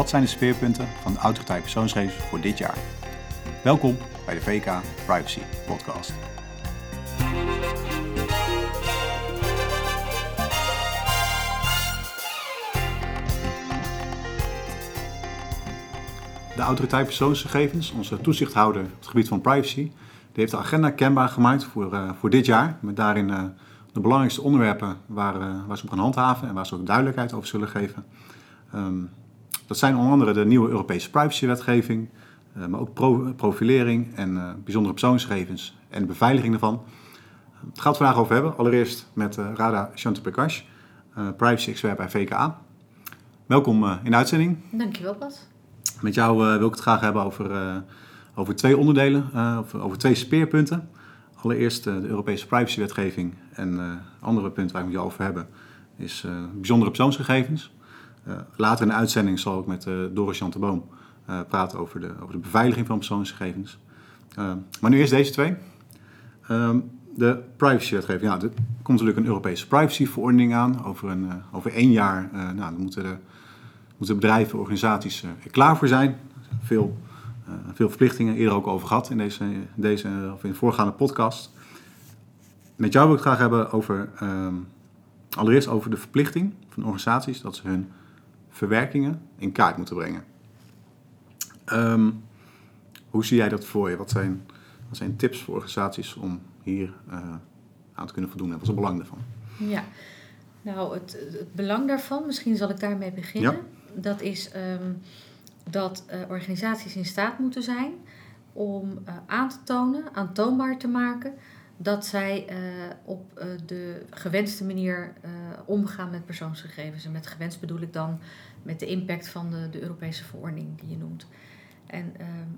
wat zijn de speerpunten van de autoriteit persoonsgegevens voor dit jaar? Welkom bij de VK Privacy Podcast. De autoriteit persoonsgegevens, onze toezichthouder op het gebied van privacy, die heeft de agenda kenbaar gemaakt voor, uh, voor dit jaar. Met daarin uh, de belangrijkste onderwerpen waar, uh, ze op gaan handhaven en waar ze ook duidelijkheid over zullen geven. Um, dat zijn onder andere de nieuwe Europese privacywetgeving, uh, maar ook pro profilering en uh, bijzondere persoonsgegevens en de beveiliging daarvan. Het gaat vandaag over hebben. Allereerst met uh, Radha Chantaprakash, privacy-expert bij VKA. Welkom in de uitzending. Dankjewel, Bas. Met jou wil ik het graag hebben over, over twee onderdelen, over, over twee speerpunten. Allereerst de Europese privacywetgeving en het andere punt waar ik met jou over hebben is bijzondere persoonsgegevens. Uh, later in de uitzending zal ik met uh, Doris Jan de Boom uh, praten over de, over de beveiliging van persoonsgegevens. maar nu eerst deze twee. Um, de privacywetgeving. Ja, er komt natuurlijk een Europese privacyverordening aan. Over, een, over één jaar nou, moeten, de, moeten bedrijven, organisaties er klaar voor zijn. Veel, veel verplichtingen, eerder ook over gehad in deze, deze of in de voorgaande podcast. Met jou wil ik het graag hebben over, um, allereerst over de verplichting van organisaties dat ze hun verwerkingen in kaart moeten brengen. Um, hoe zie jij dat voor je? Wat zijn, wat zijn tips voor organisaties om hier uh, aan te kunnen voldoen? En wat is het belang daarvan? Ja, nou, het, het belang daarvan, misschien zal ik daarmee beginnen. Ja. Dat is um, dat uh, organisaties in staat moeten zijn om uh, aan te tonen, aantoonbaar te maken dat zij uh, op uh, de gewenste manier uh, omgaan met persoonsgegevens. En met gewenst bedoel ik dan met de impact van de, de Europese verordening die je noemt. En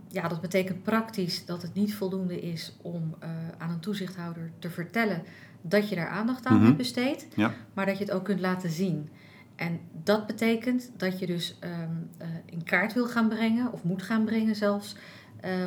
ja, dat betekent praktisch dat het niet voldoende is om aan een toezichthouder te vertellen dat je daar aandacht aan mm -hmm. hebt besteed, ja. maar dat je het ook kunt laten zien. En dat betekent dat je dus um, in kaart wil gaan brengen, of moet gaan brengen zelfs,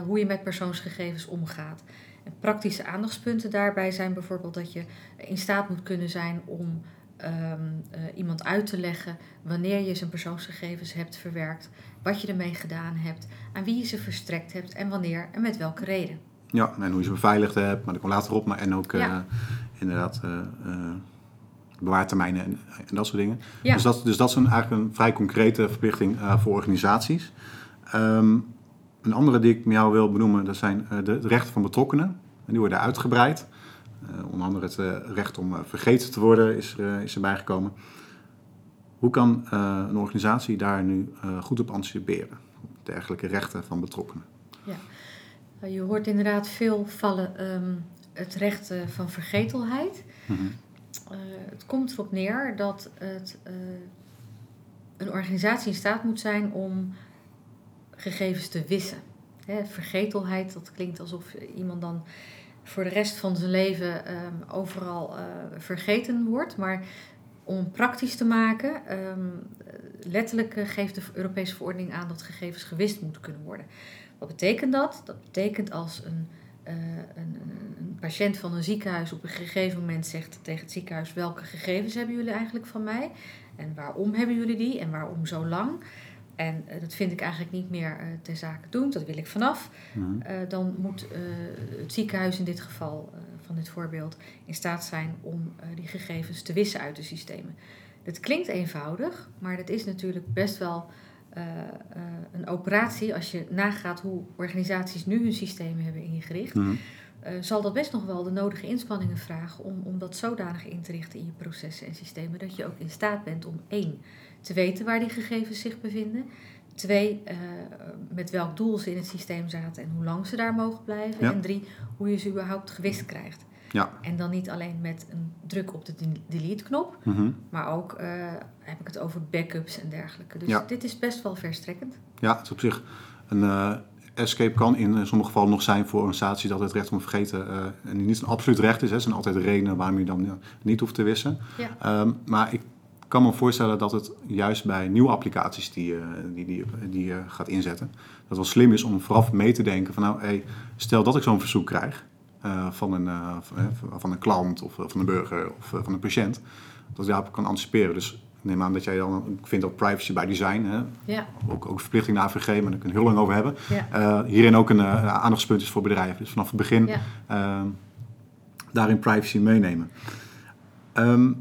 hoe je met persoonsgegevens omgaat. En praktische aandachtspunten daarbij zijn bijvoorbeeld dat je in staat moet kunnen zijn om um, uh, iemand uit te leggen wanneer je zijn persoonsgegevens hebt verwerkt, wat je ermee gedaan hebt, aan wie je ze verstrekt hebt en wanneer en met welke reden. Ja, en hoe je ze beveiligd hebt, maar dat komt later op, maar en ook ja. uh, inderdaad uh, bewaartermijnen en, en, dat soort dingen. Ja. Dus, dat, dus dat is een, eigenlijk een vrij concrete verplichting voor organisaties. Um, een andere die ik met jou wil benoemen, dat zijn uh, de rechten van betrokkenen. En die worden uitgebreid. Uh, onder andere het uh, recht om vergeten te worden is, is erbij gekomen. Hoe kan een organisatie daar nu goed op anticiperen? Dergelijke rechten van betrokkenen. Ja, je hoort inderdaad veel vallen um, het recht van vergetelheid. Mm -hmm. het komt erop neer dat het, een organisatie in staat moet zijn om gegevens te wissen. He, vergetelheid, dat klinkt alsof iemand dan voor de rest van zijn leven um, overal uh, vergeten wordt. Maar om praktisch te maken, um, letterlijk uh, geeft de Europese verordening aan dat gegevens gewist moeten kunnen worden. Wat betekent dat? Dat betekent als een, uh, een, een patiënt van een ziekenhuis op een gegeven moment zegt tegen het ziekenhuis: welke gegevens hebben jullie eigenlijk van mij? En waarom hebben jullie die? En waarom zo lang? En uh, dat vind ik eigenlijk niet meer uh, ter zake doen, dat wil ik vanaf. Mm uh, dan moet het ziekenhuis in dit geval van dit voorbeeld in staat zijn om die gegevens te wissen uit de systemen. Dat klinkt eenvoudig, maar dat is natuurlijk best wel een operatie als je nagaat hoe organisaties nu hun systemen hebben ingericht. Mm zal dat best nog wel de nodige inspanningen vragen om, om dat zodanig in te richten in je processen en systemen dat je ook in staat bent om één te weten waar die gegevens zich bevinden. Twee, uh, met welk doel ze in het systeem zaten en hoe lang ze daar mogen blijven. Ja. En drie, hoe je ze überhaupt gewist krijgt. Ja. En dan niet alleen met een druk op de delete-knop, mm -hmm. maar ook uh, heb ik het over backups en dergelijke. Dus Ja. dit is best wel verstrekkend. Ja, het is op zich een uh, escape kan in sommige gevallen nog zijn voor organisaties dat het recht om vergeten uh, en niet een absoluut recht is. Hè. Er zijn altijd redenen waarom je dan niet hoeft te wissen. Ja. Um, maar ik kan me voorstellen dat het juist bij nieuwe applicaties die je die, die, die je gaat inzetten, dat het wel slim is om vooraf mee te denken van nou, hey, stel dat ik zo'n verzoek krijg uh, van, een, uh, van een klant of van een burger of van een patiënt, dat ik daarop kan anticiperen. Dus neem aan dat jij dan vindt dat privacy by design, hè, Ja, ook, ook verplichting naar AVG, maar daar kunnen we heel lang over hebben. ja. Eh, hierin ook een eh, aandachtspunt is voor bedrijven. Dus vanaf het begin ja. ehm, daarin privacy meenemen. Ehm,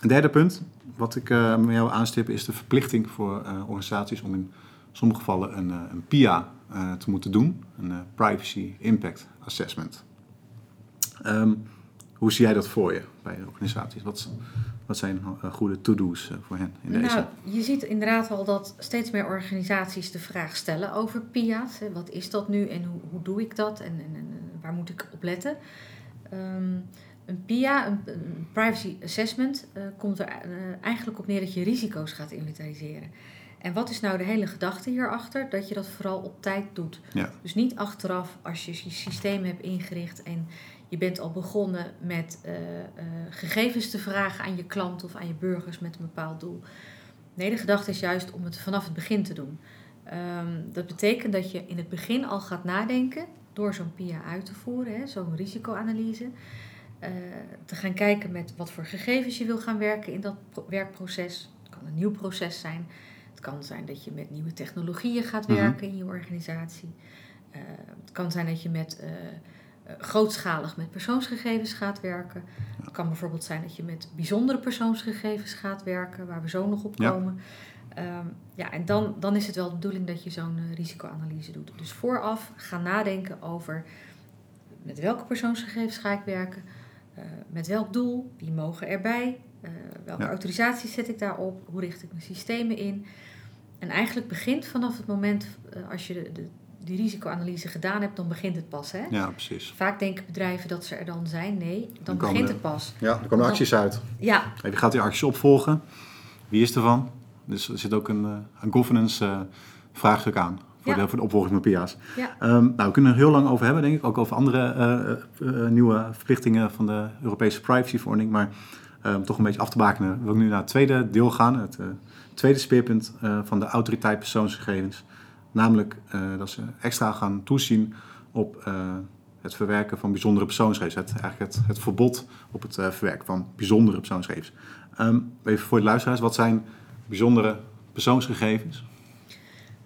een derde punt, wat ik eh, met jou aanstip, is de verplichting voor organisaties om in sommige gevallen een, een PIA te moeten doen, een Privacy Impact Assessment. Ehm, hoe zie jij dat voor je bij organisaties? Wat, wat zijn eh, goede to-do's eh, voor hen in deze? Nou, je ziet inderdaad al dat steeds meer organisaties de vraag stellen over PIA's. Wat is dat nu en hoe, hoe doe ik dat en, en, en waar moet ik op letten? Ehm, een PIA, een, een privacy assessment, eh, komt er eigenlijk op neer dat je risico's gaat inventariseren. En wat is nou de hele gedachte hierachter? Dat je dat vooral op tijd doet. Ja. Dus niet achteraf als je je systeem hebt ingericht en je bent al begonnen met eh, eh, gegevens te vragen aan je klant of aan je burgers met een bepaald doel. Nee, de gedachte is juist om het vanaf het begin te doen. Ehm, dat betekent dat je in het begin al gaat nadenken door zo'n PIA uit te voeren, zo'n risicoanalyse. eh, te gaan kijken met wat voor gegevens je wil gaan werken in dat pro- werkproces. Het kan een nieuw proces zijn. Het kan zijn dat je met nieuwe technologieën gaat Mhm. werken in je organisatie. Het kan zijn dat je met grootschalig met persoonsgegevens gaat werken. Het kan bijvoorbeeld zijn dat je met bijzondere persoonsgegevens gaat werken, waar we zo nog op Ja. komen. Ehm, ja, en dan, dan is het wel de bedoeling dat je zo'n eh, risicoanalyse doet. Dus vooraf gaan nadenken over met welke persoonsgegevens ga ik werken, eh, met welk doel, wie mogen erbij, eh, welke Ja. autorisaties zet ik daarop, hoe richt ik mijn systemen in. En eigenlijk begint vanaf het moment eh, als je de, de, die risicoanalyse gedaan hebt, dan begint het pas. Hè? Ja, precies. Vaak denken bedrijven dat ze er dan zijn. Nee, dan, begint de- het pas. Ja, er komen acties uit. Ja, Wie gaat die acties opvolgen? Wie is ervan? Dus er zit ook een, eh, een governance eh, vraagstuk aan voor, Ja. de, voor de opvolging van PIA's. ja, Ehm, nou, we kunnen er heel lang over hebben, denk ik. Ook over andere eh, nieuwe verplichtingen van de Europese privacyverordening. Maar ehm, toch een beetje af te bakenen wil ik nu naar het tweede deel gaan. Het eh, tweede speerpunt eh, van de autoriteit persoonsgegevens. Namelijk eh, dat ze extra gaan toezien op eh, het verwerken van bijzondere persoonsgegevens. Het, eigenlijk het, het verbod op het eh, verwerken van bijzondere persoonsgegevens. Ehm, even voor de luisteraars, wat zijn bijzondere persoonsgegevens?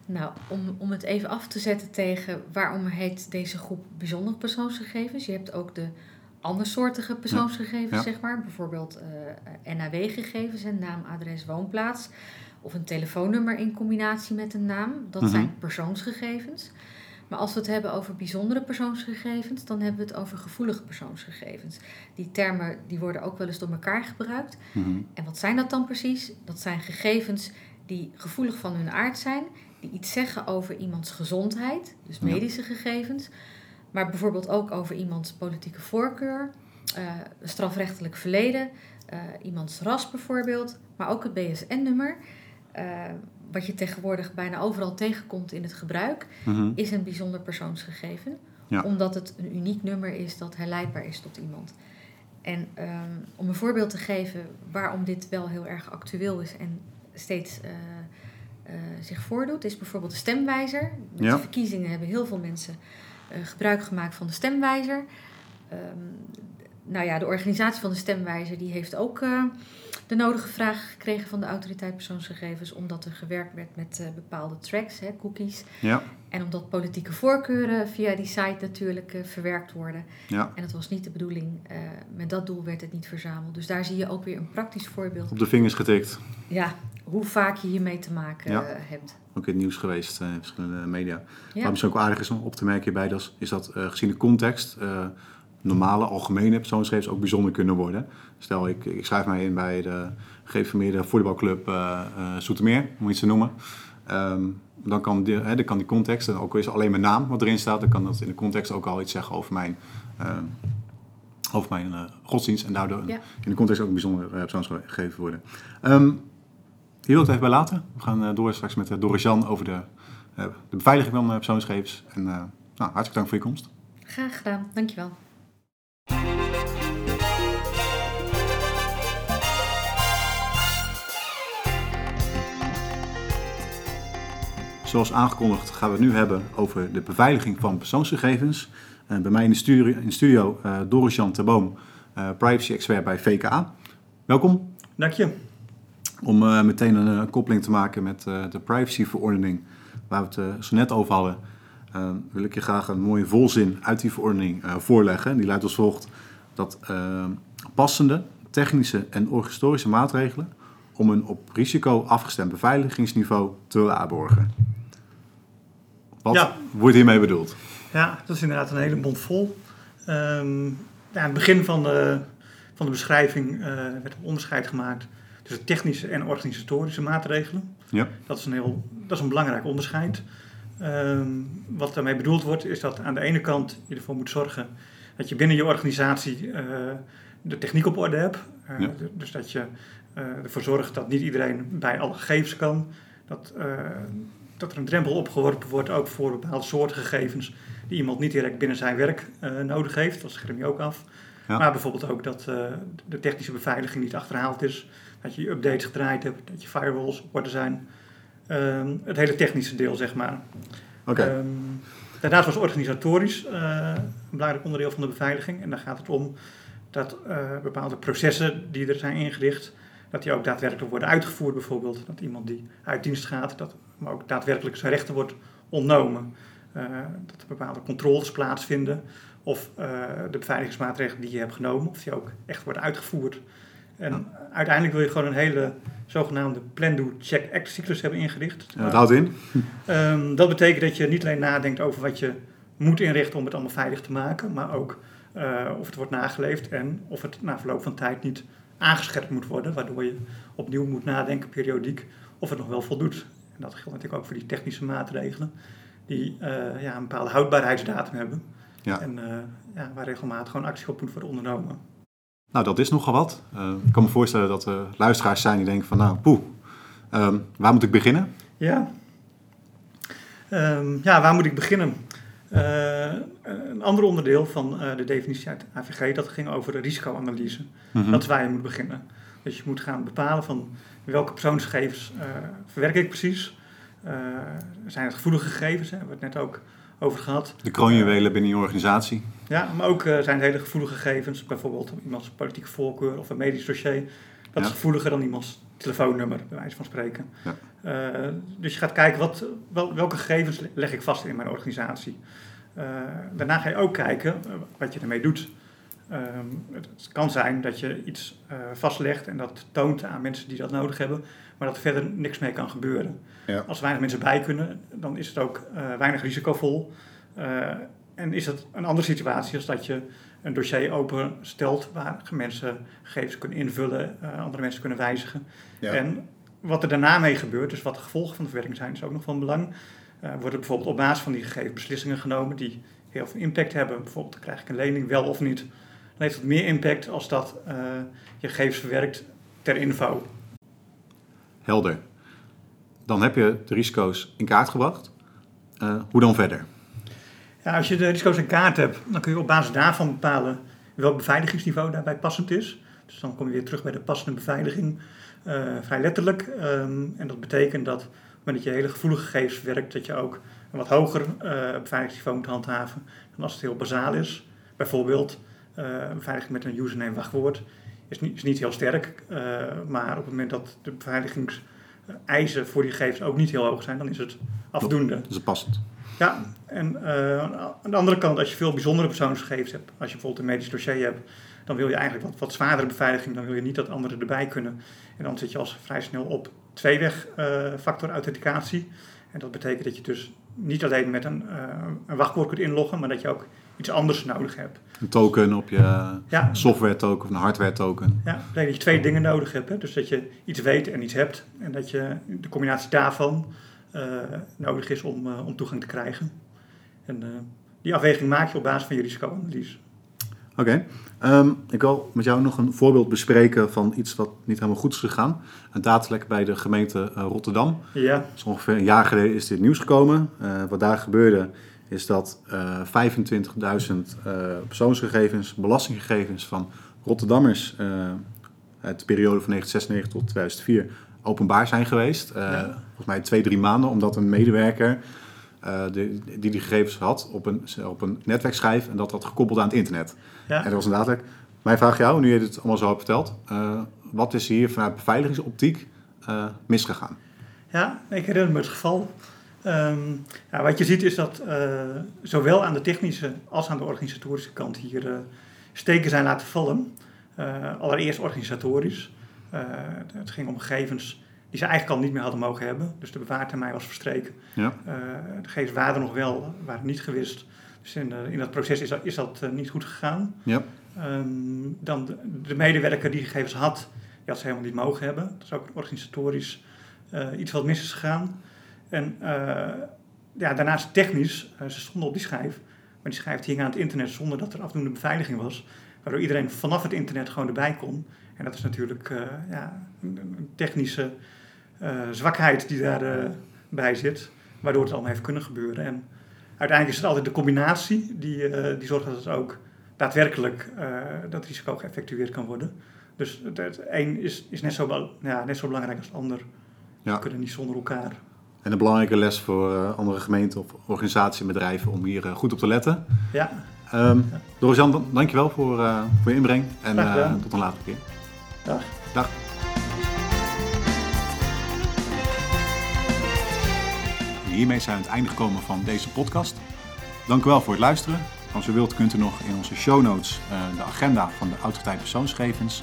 nou, om, om het even af te zetten tegen waarom heet deze groep bijzondere persoonsgegevens. Je hebt ook de andersoortige persoonsgegevens, Ja. zeg maar. Bijvoorbeeld eh NAW-gegevens, naam, adres, woonplaats. Of een telefoonnummer in combinatie met een naam. Dat Mhm. zijn persoonsgegevens. Maar als we het hebben over bijzondere persoonsgegevens, dan hebben we het over gevoelige persoonsgegevens. Die termen die worden ook wel eens door elkaar gebruikt. Mhm. En wat zijn dat dan precies? Dat zijn gegevens die gevoelig van hun aard zijn, die iets zeggen over iemands gezondheid, dus Ja. medische gegevens, maar bijvoorbeeld ook over iemands politieke voorkeur, eh, strafrechtelijk verleden, eh, iemands ras bijvoorbeeld, maar ook het BSN-nummer. Eh, wat je tegenwoordig bijna overal tegenkomt in het gebruik, Mhm. is een bijzonder persoonsgegeven. Ja. Omdat het een uniek nummer is dat herleidbaar is tot iemand. En ehm, om een voorbeeld te geven waarom dit wel heel erg actueel is en steeds eh, eh, zich voordoet, is bijvoorbeeld de stemwijzer. Met Ja. de verkiezingen hebben heel veel mensen gebruik gemaakt van de stemwijzer. Ehm, nou ja, de organisatie van de stemwijzer die heeft ook de nodige vragen gekregen van de autoriteit persoonsgegevens, omdat er gewerkt werd met eh, bepaalde tracks, hè, cookies. Ja, En omdat politieke voorkeuren via die site natuurlijk eh, verwerkt worden. ja. En dat was niet de bedoeling. eh, met dat doel werd het niet verzameld. Dus daar zie je ook weer een praktisch voorbeeld. Op de vingers getikt. Ja, hoe vaak je hiermee te maken Ja. hebt. Ook in het nieuws geweest in verschillende media. Ja. Wat misschien ook aardig is om op te merken hierbij, dat is, is dat gezien de context normale, algemene persoonsgegevens ook bijzonder kunnen worden. Stel, ik, ik schrijf mij in bij de geïnformeerde voetbalclub eh eh Zoetermeer, om iets te noemen. Ehm, dan, kan die, hè, dan kan die context, en ook al is alleen mijn naam wat erin staat, dan kan dat in de context ook al iets zeggen over mijn, ehm, over mijn eh, godsdienst. En daardoor Ja. in de context ook een bijzonder uh, persoonsgegeven worden. Ehm, hier wil ik het even bij laten. We gaan eh, door straks met uh, Doris Jan over de, uh, de beveiliging van uh, persoonsgegevens. En uh, nou, hartelijk dank voor je komst. Graag gedaan, dankjewel. Zoals aangekondigd gaan we het nu hebben over de beveiliging van persoonsgegevens. Uh, bij mij in de studio, in de studio uh, Doris Jan Terboom, uh, privacy expert bij VKA. Welkom. Dank je. Om uh, meteen een koppeling te maken met de privacyverordening, waar we het zo net over hadden, wil ik je graag een mooie volzin uit die verordening voorleggen. Die luidt als volgt: dat passende technische en organisatorische maatregelen om een op risico afgestemd beveiligingsniveau te waarborgen. Wat Ja. wordt hiermee bedoeld? Ja, dat is inderdaad een hele mond vol. Ehm, ja, aan het begin van de, van de beschrijving eh, werd een onderscheid gemaakt tussen technische en organisatorische maatregelen. Ja. Dat is een, heel, dat is een belangrijk onderscheid. Ehm, wat daarmee bedoeld wordt, is dat aan de ene kant je ervoor moet zorgen dat je binnen je organisatie eh, de techniek op orde hebt. Eh, Ja. Dus dat je eh, ervoor zorgt dat niet iedereen bij alle gegevens kan. Dat, dat er een drempel opgeworpen wordt, ook voor bepaalde soorten gegevens die iemand niet direct binnen zijn werk nodig heeft. Dat scherm je ook af. Ja. Maar bijvoorbeeld ook dat de technische beveiliging niet achterhaald is. Dat je updates gedraaid hebt, dat je firewalls op orde zijn. Ehm, het hele technische deel, zeg maar. Oké. Ehm, daarnaast was organisatorisch eh, een belangrijk onderdeel van de beveiliging. En daar gaat het om dat eh, bepaalde processen die er zijn ingericht, dat die ook daadwerkelijk worden uitgevoerd bijvoorbeeld. Dat iemand die uit dienst gaat, dat maar ook daadwerkelijk zijn rechten wordt ontnomen. Eh, dat er bepaalde controles plaatsvinden of de beveiligingsmaatregelen die je hebt genomen, of die ook echt worden uitgevoerd. En uiteindelijk wil je gewoon een hele zogenaamde plan-do-check-act cyclus hebben ingericht. Ja, dat houdt in. Ehm, dat betekent dat je niet alleen nadenkt over wat je moet inrichten om het allemaal veilig te maken, maar ook eh, of het wordt nageleefd en of het na verloop van tijd niet aangescherpt moet worden, waardoor je opnieuw moet nadenken periodiek of het nog wel voldoet. En dat geldt natuurlijk ook voor die technische maatregelen, die eh, ja, een bepaalde houdbaarheidsdatum hebben Ja. en eh, ja, waar regelmatig gewoon actie op moet worden ondernomen. Nou, dat is nogal wat. Eh, ik kan me voorstellen dat er luisteraars zijn die denken van, nou, poeh, ehm, waar moet ik beginnen? Ja. Ehm, ja, waar moet ik beginnen? Eh, een ander onderdeel van eh, de definitie uit AVG, dat ging over de risicoanalyse. Mhm. Dat is waar je moet beginnen. Dus je moet gaan bepalen van welke persoonsgegevens verwerk ik precies. Zijn het gevoelige gegevens, hè, hebben we het net ook over gehad. De kroonjuwelen binnen je organisatie. Ja, maar ook eh, zijn hele gevoelige gegevens, bijvoorbeeld iemands politieke voorkeur of een medisch dossier. Dat is gevoeliger dan iemands telefoonnummer, bij wijze van spreken. Ja. Eh, dus je gaat kijken, wat, wel, welke gegevens leg ik vast in mijn organisatie. Eh, daarna ga je ook kijken wat je ermee doet. Ehm, het kan zijn dat je iets eh, vastlegt en dat toont aan mensen die dat nodig hebben, maar dat er verder niks mee kan gebeuren. Ja. Als er weinig mensen bij kunnen, dan is het ook eh, weinig risicovol. Eh, en is het een andere situatie als dat je een dossier openstelt waar mensen gegevens kunnen invullen, andere mensen kunnen wijzigen. Ja. En wat er daarna mee gebeurt, dus wat de gevolgen van de verwerking zijn, is ook nog van belang. Worden bijvoorbeeld op basis van die gegevens beslissingen genomen die heel veel impact hebben. Bijvoorbeeld, krijg ik een lening wel of niet? Dan heeft het meer impact als dat eh, je gegevens verwerkt ter info. Helder. Dan heb je de risico's in kaart gebracht. Eh, hoe dan verder? Ja, als je de risico's in kaart hebt, dan kun je op basis daarvan bepalen welk beveiligingsniveau daarbij passend is. Dus dan kom je weer terug bij de passende beveiliging, eh, vrij letterlijk. Ehm, en dat betekent dat wanneer je hele gevoelige gegevens verwerkt, dat je ook een wat hoger beveiligingsniveau moet handhaven dan als het heel bazaal is. Bijvoorbeeld beveiliging met een username wachtwoord is niet, is niet heel sterk, eh, maar op het moment dat de beveiligingseisen voor die gegevens ook niet heel hoog zijn, dan is het afdoende. Dus het passend. Ja, en eh, aan de andere kant, als je veel bijzondere persoonsgegevens hebt, als je bijvoorbeeld een medisch dossier hebt, dan wil je eigenlijk wat, wat zwaardere beveiliging, dan wil je niet dat anderen erbij kunnen. En dan zit je als vrij snel op tweeweg eh, factor authenticatie. En dat betekent dat je dus niet alleen met een, eh, een wachtwoord kunt inloggen, maar dat je ook iets anders nodig hebt. Een token op je Ja, software token of een hardware token. ja, dat betekent dat je twee dingen nodig hebt. Hè? Dus dat je iets weet en iets hebt. En dat je de combinatie daarvan eh, nodig is om, eh, om toegang te krijgen. En eh, die afweging maak je op basis van je risicoanalyse. Oké. Ehm, ik wil met jou nog een voorbeeld bespreken van iets wat niet helemaal goed is gegaan. Een datalek bij de gemeente Rotterdam. Ja, Dus ongeveer een jaar geleden is dit nieuws gekomen. Wat daar gebeurde is dat eh 25.000 eh, persoonsgegevens, belastinggegevens van Rotterdammers eh, uit de periode van 1996 tot 2004 openbaar zijn geweest. Ja. Volgens mij twee, drie maanden, omdat een medewerker de, die die gegevens had op een, op een netwerkschijf en dat had gekoppeld aan het internet. ja. En dat was inderdaad... Mijn vraag aan jou, nu je dit allemaal zo hebt verteld. wat is hier vanuit beveiligingsoptiek uh, misgegaan? Ja, ik herinner me het geval. Um, ja, wat je ziet is dat uh, zowel aan de technische als aan de organisatorische kant hier uh, steken zijn laten vallen. allereerst organisatorisch. het ging om gegevens die ze eigenlijk al niet meer hadden mogen hebben. Dus de bewaartermijn was verstreken. Ja. de gegevens waren er nog wel, waren niet gewist. Dus in, in dat proces is dat, is dat niet goed gegaan. Ja. Um, dan de, de, medewerker die gegevens had, die had ze helemaal niet mogen hebben. Dat is ook organisatorisch iets wat mis is gegaan. En uh, ja, daarnaast technisch, uh, ze stonden op die schijf, maar die schijf hing aan het internet zonder dat er afdoende beveiliging was. Waardoor iedereen vanaf het internet gewoon erbij kon. En dat is natuurlijk ja, een technische zwakheid die daarbij zit, waardoor het allemaal heeft kunnen gebeuren. En uiteindelijk is het altijd de combinatie die, die zorgt dat het ook daadwerkelijk dat risico geëffectueerd kan worden. Dus het, het een is, is net, zo, ja, net zo belangrijk als het ander. Ja. We kunnen niet zonder elkaar. En een belangrijke les voor uh, andere gemeenten of organisaties en bedrijven om hier uh, goed op te letten. Ja. Um, ja. Doris-Jan, dankjewel voor, uh, voor je inbreng en tot een latere keer. Dag. Dag. hiermee zijn we aan het einde gekomen van deze podcast. Dank u wel voor het luisteren. Als u wilt kunt u nog in onze show notes de agenda van de autoriteit persoonsgegevens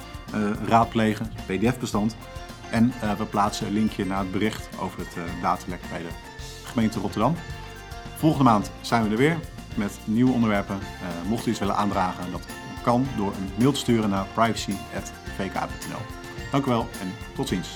raadplegen, pdf-bestand. En uh, we plaatsen een linkje naar het bericht over het uh, datalek bij de gemeente Rotterdam. Volgende maand zijn we er weer met nieuwe onderwerpen. Uh, mocht u iets willen aandragen, dat kan door een mail te sturen naar privacy.vk.nl. Dank u wel en tot ziens.